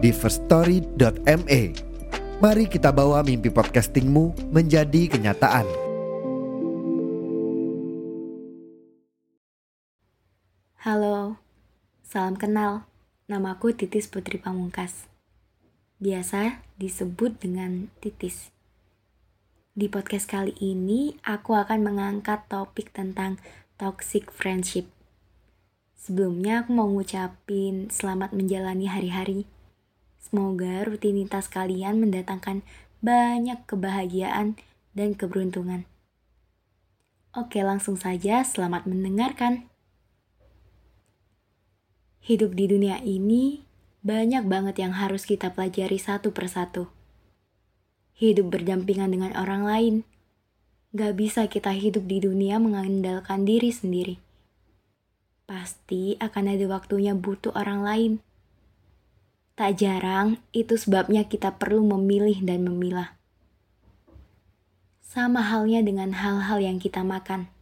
di firststory.me. Mari kita bawa mimpi podcastingmu menjadi kenyataan. Halo, salam kenal. Namaku Titis Putri Pamungkas. Biasa disebut dengan Titis. Di podcast kali ini, aku akan mengangkat topik tentang toxic friendship. Sebelumnya aku mau ngucapin selamat menjalani hari-hari. Semoga rutinitas kalian mendatangkan banyak kebahagiaan dan keberuntungan. Oke, langsung saja selamat mendengarkan. Hidup di dunia ini banyak banget yang harus kita pelajari satu persatu. Hidup berdampingan dengan orang lain. Gak bisa kita hidup di dunia mengandalkan diri sendiri. Pasti akan ada waktunya butuh orang lain. Tak jarang, itu sebabnya kita perlu memilih dan memilah. Sama halnya dengan hal-hal yang kita makan.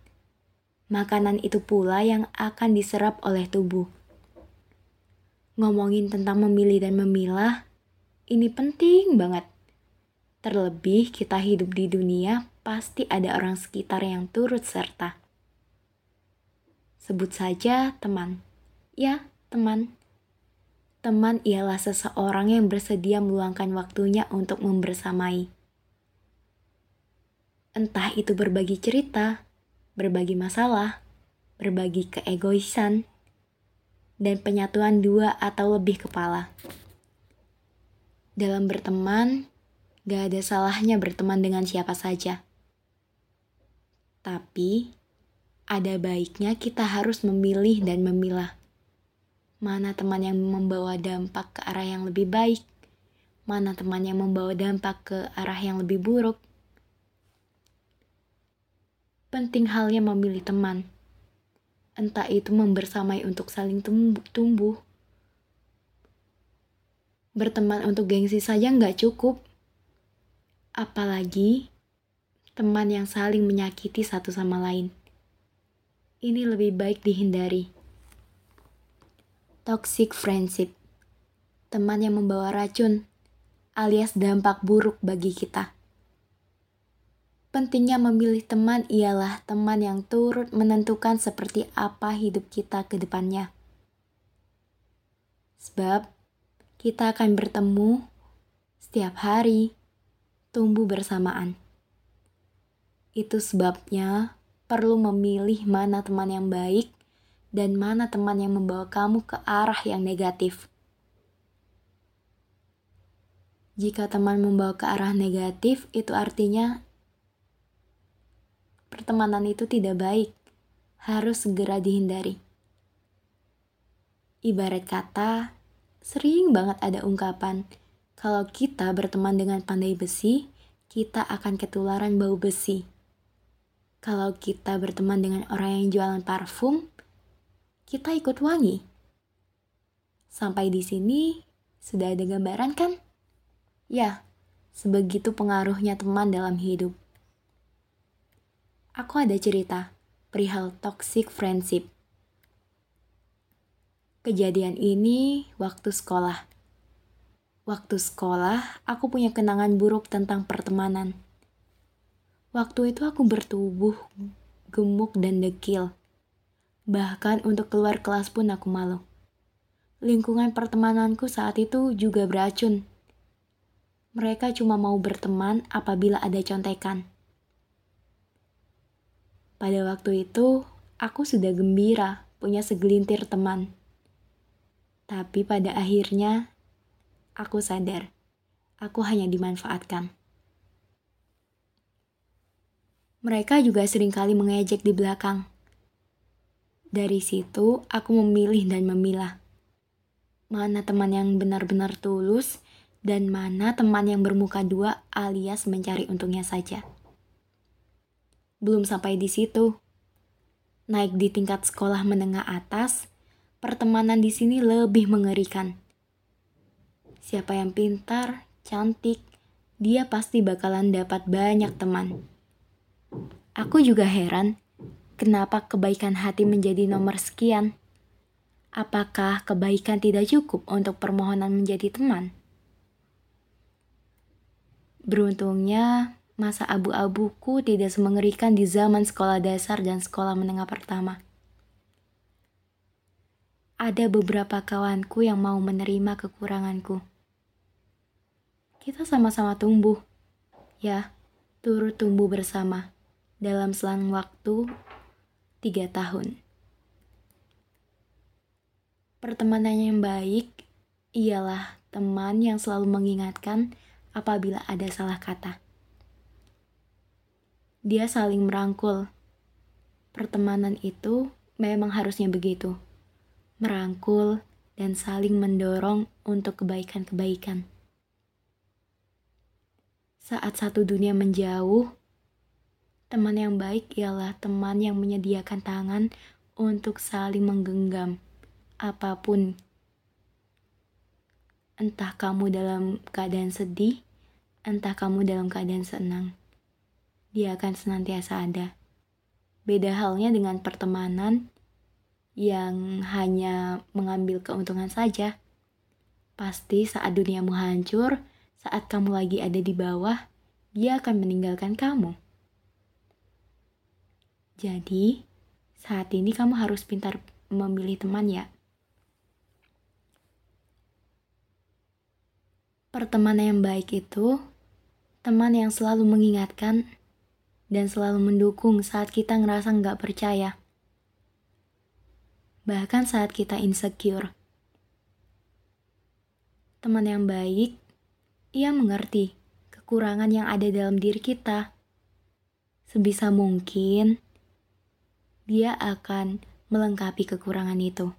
Makanan itu pula yang akan diserap oleh tubuh ngomongin tentang memilih dan memilah, ini penting banget. Terlebih kita hidup di dunia, pasti ada orang sekitar yang turut serta. Sebut saja teman. Ya, teman. Teman ialah seseorang yang bersedia meluangkan waktunya untuk membersamai. Entah itu berbagi cerita, berbagi masalah, berbagi keegoisan, dan penyatuan dua atau lebih kepala. Dalam berteman, gak ada salahnya berteman dengan siapa saja. Tapi, ada baiknya kita harus memilih dan memilah. Mana teman yang membawa dampak ke arah yang lebih baik, mana teman yang membawa dampak ke arah yang lebih buruk. Penting halnya memilih teman entah itu membersamai untuk saling tumbuh. Berteman untuk gengsi saja nggak cukup. Apalagi teman yang saling menyakiti satu sama lain. Ini lebih baik dihindari. Toxic friendship. Teman yang membawa racun alias dampak buruk bagi kita. Pentingnya memilih teman ialah teman yang turut menentukan seperti apa hidup kita ke depannya. Sebab kita akan bertemu setiap hari, tumbuh bersamaan. Itu sebabnya perlu memilih mana teman yang baik dan mana teman yang membawa kamu ke arah yang negatif. Jika teman membawa ke arah negatif, itu artinya pertemanan itu tidak baik, harus segera dihindari. Ibarat kata, sering banget ada ungkapan, kalau kita berteman dengan pandai besi, kita akan ketularan bau besi. Kalau kita berteman dengan orang yang jualan parfum, kita ikut wangi. Sampai di sini sudah ada gambaran kan? Ya, sebegitu pengaruhnya teman dalam hidup aku ada cerita perihal toxic friendship. Kejadian ini waktu sekolah. Waktu sekolah, aku punya kenangan buruk tentang pertemanan. Waktu itu aku bertubuh gemuk dan dekil. Bahkan untuk keluar kelas pun aku malu. Lingkungan pertemananku saat itu juga beracun. Mereka cuma mau berteman apabila ada contekan. Pada waktu itu, aku sudah gembira punya segelintir teman. Tapi pada akhirnya, aku sadar, aku hanya dimanfaatkan. Mereka juga sering kali mengejek di belakang. Dari situ, aku memilih dan memilah. Mana teman yang benar-benar tulus dan mana teman yang bermuka dua alias mencari untungnya saja. Belum sampai di situ. Naik di tingkat sekolah menengah atas, pertemanan di sini lebih mengerikan. Siapa yang pintar, cantik, dia pasti bakalan dapat banyak teman. Aku juga heran, kenapa kebaikan hati menjadi nomor sekian. Apakah kebaikan tidak cukup untuk permohonan menjadi teman? Beruntungnya, masa abu-abuku tidak semengerikan di zaman sekolah dasar dan sekolah menengah pertama. Ada beberapa kawanku yang mau menerima kekuranganku. Kita sama-sama tumbuh, ya, turut tumbuh bersama dalam selang waktu tiga tahun. Pertemanan yang baik ialah teman yang selalu mengingatkan apabila ada salah kata. Dia saling merangkul. Pertemanan itu memang harusnya begitu. Merangkul dan saling mendorong untuk kebaikan-kebaikan. Saat satu dunia menjauh, teman yang baik ialah teman yang menyediakan tangan untuk saling menggenggam apa pun entah kamu dalam keadaan sedih entah kamu dalam keadaan senang, dia akan senantiasa ada. Beda halnya dengan pertemanan yang hanya mengambil keuntungan saja. Pasti saat duniamu hancur, saat kamu lagi ada di bawah, dia akan meninggalkan kamu. Jadi, saat ini kamu harus pintar memilih teman ya. Pertemanan yang baik itu teman yang selalu mengingatkan dan selalu mendukung saat kita ngerasa nggak percaya. Bahkan saat kita insecure. Teman yang baik, ia mengerti kekurangan yang ada dalam diri kita. Sebisa mungkin, dia akan melengkapi kekurangan itu.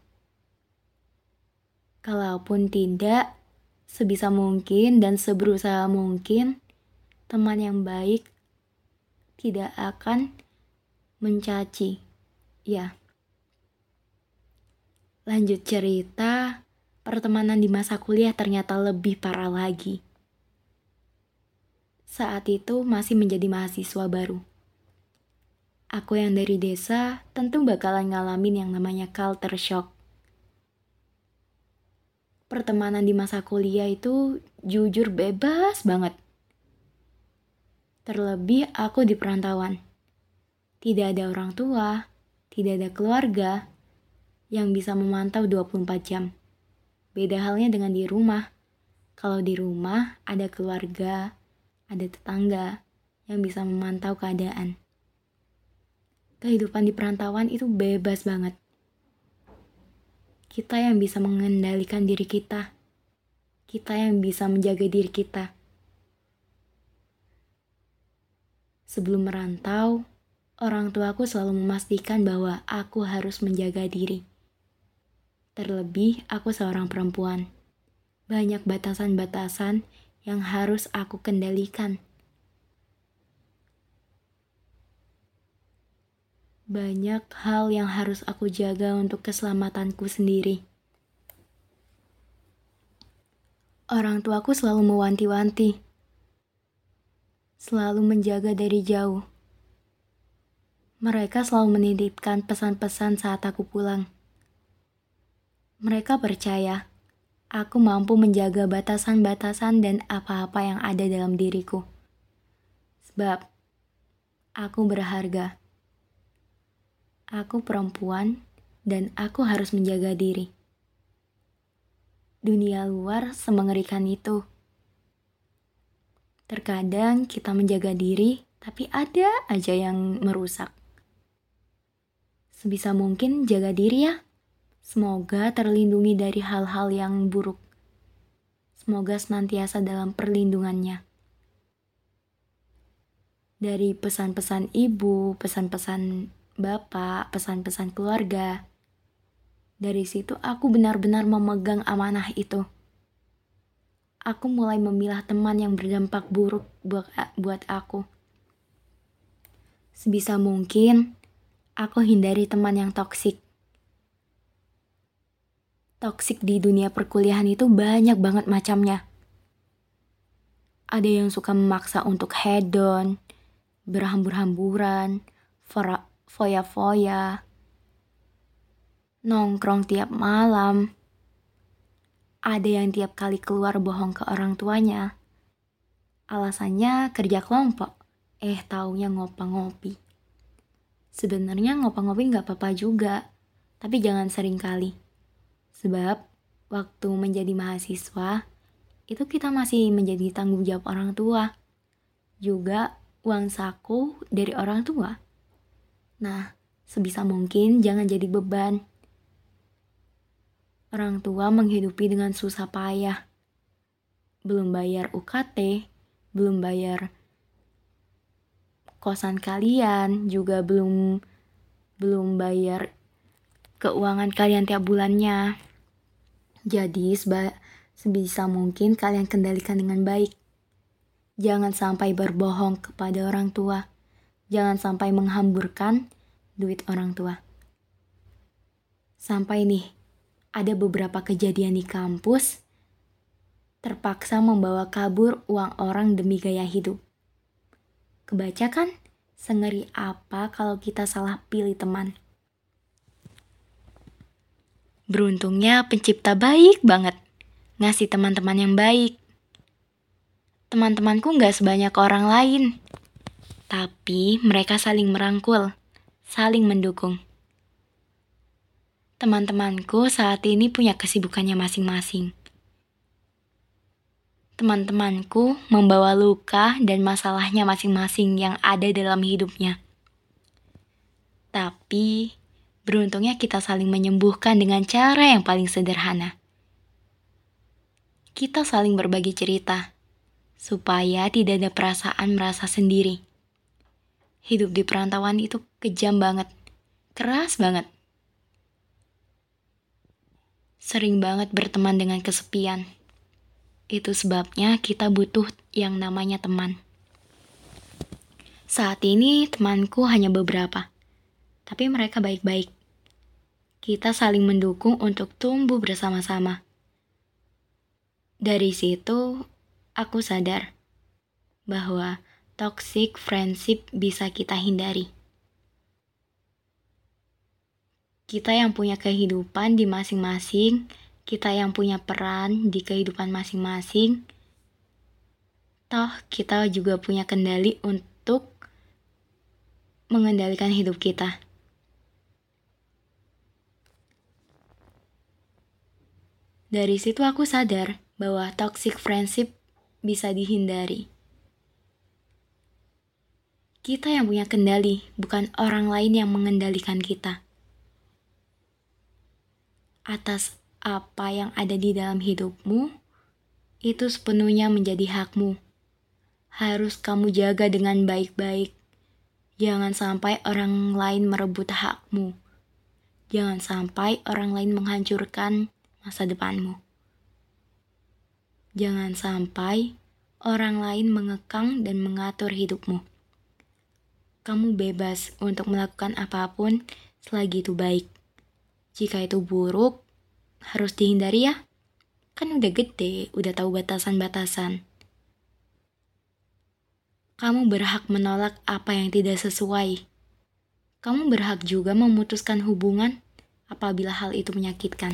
Kalaupun tidak, sebisa mungkin dan seberusaha mungkin, teman yang baik tidak akan mencaci. Ya. Lanjut cerita, pertemanan di masa kuliah ternyata lebih parah lagi. Saat itu masih menjadi mahasiswa baru. Aku yang dari desa tentu bakalan ngalamin yang namanya culture shock. Pertemanan di masa kuliah itu jujur bebas banget Terlebih aku di perantauan. Tidak ada orang tua, tidak ada keluarga yang bisa memantau 24 jam. Beda halnya dengan di rumah. Kalau di rumah ada keluarga, ada tetangga yang bisa memantau keadaan. Kehidupan di perantauan itu bebas banget. Kita yang bisa mengendalikan diri kita. Kita yang bisa menjaga diri kita Sebelum merantau, orang tuaku selalu memastikan bahwa aku harus menjaga diri. Terlebih, aku seorang perempuan. Banyak batasan-batasan yang harus aku kendalikan. Banyak hal yang harus aku jaga untuk keselamatanku sendiri. Orang tuaku selalu mewanti-wanti selalu menjaga dari jauh. Mereka selalu menitipkan pesan-pesan saat aku pulang. Mereka percaya aku mampu menjaga batasan-batasan dan apa-apa yang ada dalam diriku. Sebab aku berharga. Aku perempuan dan aku harus menjaga diri. Dunia luar semengerikan itu. Terkadang kita menjaga diri, tapi ada aja yang merusak. Sebisa mungkin jaga diri ya. Semoga terlindungi dari hal-hal yang buruk. Semoga senantiasa dalam perlindungannya. Dari pesan-pesan ibu, pesan-pesan bapak, pesan-pesan keluarga. Dari situ aku benar-benar memegang amanah itu aku mulai memilah teman yang berdampak buruk buat, aku. Sebisa mungkin, aku hindari teman yang toksik. Toksik di dunia perkuliahan itu banyak banget macamnya. Ada yang suka memaksa untuk hedon, berhambur-hamburan, foya-foya, nongkrong tiap malam. Ada yang tiap kali keluar bohong ke orang tuanya. Alasannya kerja kelompok. Eh, taunya ngopa-ngopi. Sebenarnya ngopa-ngopi nggak apa-apa juga, tapi jangan sering kali. Sebab waktu menjadi mahasiswa, itu kita masih menjadi tanggung jawab orang tua. Juga uang saku dari orang tua. Nah, sebisa mungkin jangan jadi beban. Orang tua menghidupi dengan susah payah. Belum bayar UKT, belum bayar kosan kalian, juga belum belum bayar keuangan kalian tiap bulannya. Jadi, seba Sebisa mungkin kalian kendalikan dengan baik. Jangan sampai berbohong kepada orang tua. Jangan sampai menghamburkan duit orang tua. Sampai nih, ada beberapa kejadian di kampus terpaksa membawa kabur uang orang demi gaya hidup. Kebaca kan? Sengeri apa kalau kita salah pilih teman? Beruntungnya pencipta baik banget ngasih teman-teman yang baik. Teman-temanku nggak sebanyak orang lain, tapi mereka saling merangkul, saling mendukung. Teman-temanku saat ini punya kesibukannya masing-masing. Teman-temanku membawa luka dan masalahnya masing-masing yang ada dalam hidupnya. Tapi, beruntungnya kita saling menyembuhkan dengan cara yang paling sederhana kita saling berbagi cerita, supaya tidak ada perasaan merasa sendiri. Hidup di perantauan itu kejam banget, keras banget. Sering banget berteman dengan kesepian. Itu sebabnya kita butuh yang namanya teman. Saat ini temanku hanya beberapa, tapi mereka baik-baik. Kita saling mendukung untuk tumbuh bersama-sama dari situ, aku sadar bahwa toxic friendship bisa kita hindari. Kita yang punya kehidupan di masing-masing, kita yang punya peran di kehidupan masing-masing, toh kita juga punya kendali untuk mengendalikan hidup kita. Dari situ aku sadar bahwa toxic friendship bisa dihindari. Kita yang punya kendali, bukan orang lain yang mengendalikan kita. Atas apa yang ada di dalam hidupmu, itu sepenuhnya menjadi hakmu. Harus kamu jaga dengan baik-baik. Jangan sampai orang lain merebut hakmu. Jangan sampai orang lain menghancurkan masa depanmu. Jangan sampai orang lain mengekang dan mengatur hidupmu. Kamu bebas untuk melakukan apa pun selagi itu baik. Jika itu buruk, harus dihindari ya. Kan udah gede, udah tahu batasan-batasan. Kamu berhak menolak apa yang tidak sesuai. Kamu berhak juga memutuskan hubungan apabila hal itu menyakitkan.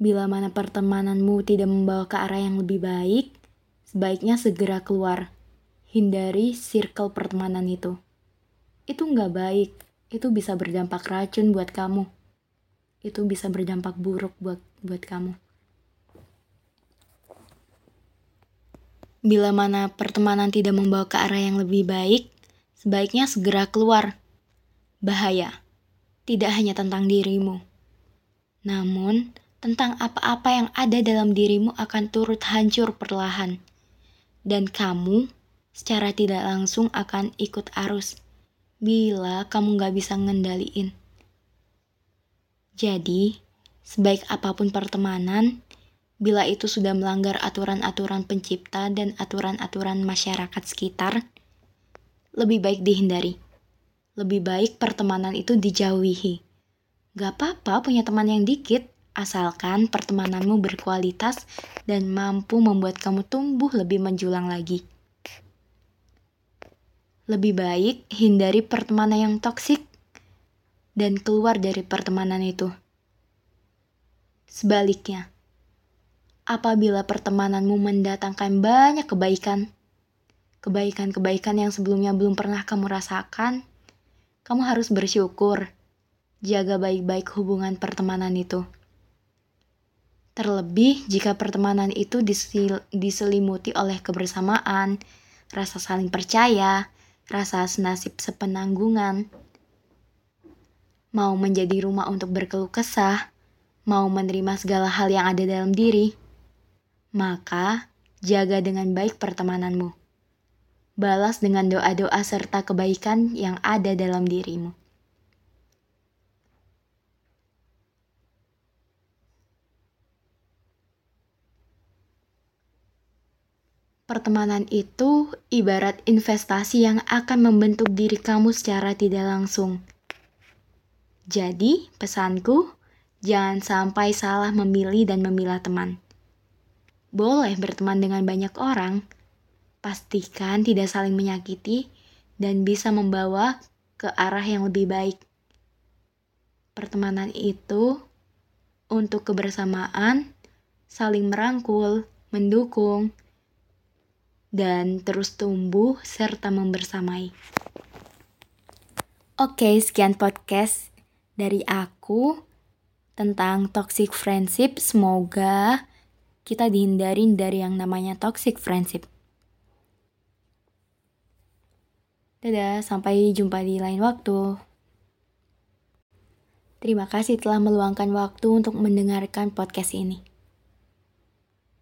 Bila mana pertemananmu tidak membawa ke arah yang lebih baik, sebaiknya segera keluar. Hindari circle pertemanan itu. Itu nggak baik. Itu bisa berdampak racun buat kamu. Itu bisa berdampak buruk buat buat kamu. Bila mana pertemanan tidak membawa ke arah yang lebih baik, sebaiknya segera keluar. Bahaya. Tidak hanya tentang dirimu. Namun, tentang apa-apa yang ada dalam dirimu akan turut hancur perlahan. Dan kamu secara tidak langsung akan ikut arus bila kamu gak bisa ngendaliin. Jadi, Sebaik apa pun pertemanan, bila itu sudah melanggar aturan-aturan pencipta dan aturan-aturan masyarakat sekitar, lebih baik dihindari. Lebih baik pertemanan itu dijauhi. Gak apa-apa punya teman yang dikit, asalkan pertemananmu berkualitas dan mampu membuat kamu tumbuh lebih menjulang lagi. Lebih baik hindari pertemanan yang toksik dan keluar dari pertemanan itu. Sebaliknya, apabila pertemananmu mendatangkan banyak kebaikan, kebaikan-kebaikan yang sebelumnya belum pernah kamu rasakan, kamu harus bersyukur. Jaga baik-baik hubungan pertemanan itu. Terlebih jika pertemanan itu diselimuti oleh kebersamaan, rasa saling percaya, rasa senasib sepenanggungan, mau menjadi rumah untuk berkeluh kesah, mau menerima segala hal yang ada dalam diri, maka jaga dengan baik pertemananmu. Balas dengan doa-doa serta kebaikan yang ada dalam dirimu. Pertemanan itu ibarat investasi yang akan membentuk diri kamu secara tidak langsung. Jadi, pesanku, Jangan sampai salah memilih dan memilah teman. Boleh berteman dengan banyak orang, pastikan tidak saling menyakiti dan bisa membawa ke arah yang lebih baik. Pertemanan itu untuk kebersamaan, saling merangkul, mendukung, dan terus tumbuh serta membersamai. Oke, sekian podcast dari aku tentang toxic friendship. Semoga kita dihindarin dari yang namanya toxic friendship. Dadah, sampai jumpa di lain waktu. Terima kasih telah meluangkan waktu untuk mendengarkan podcast ini.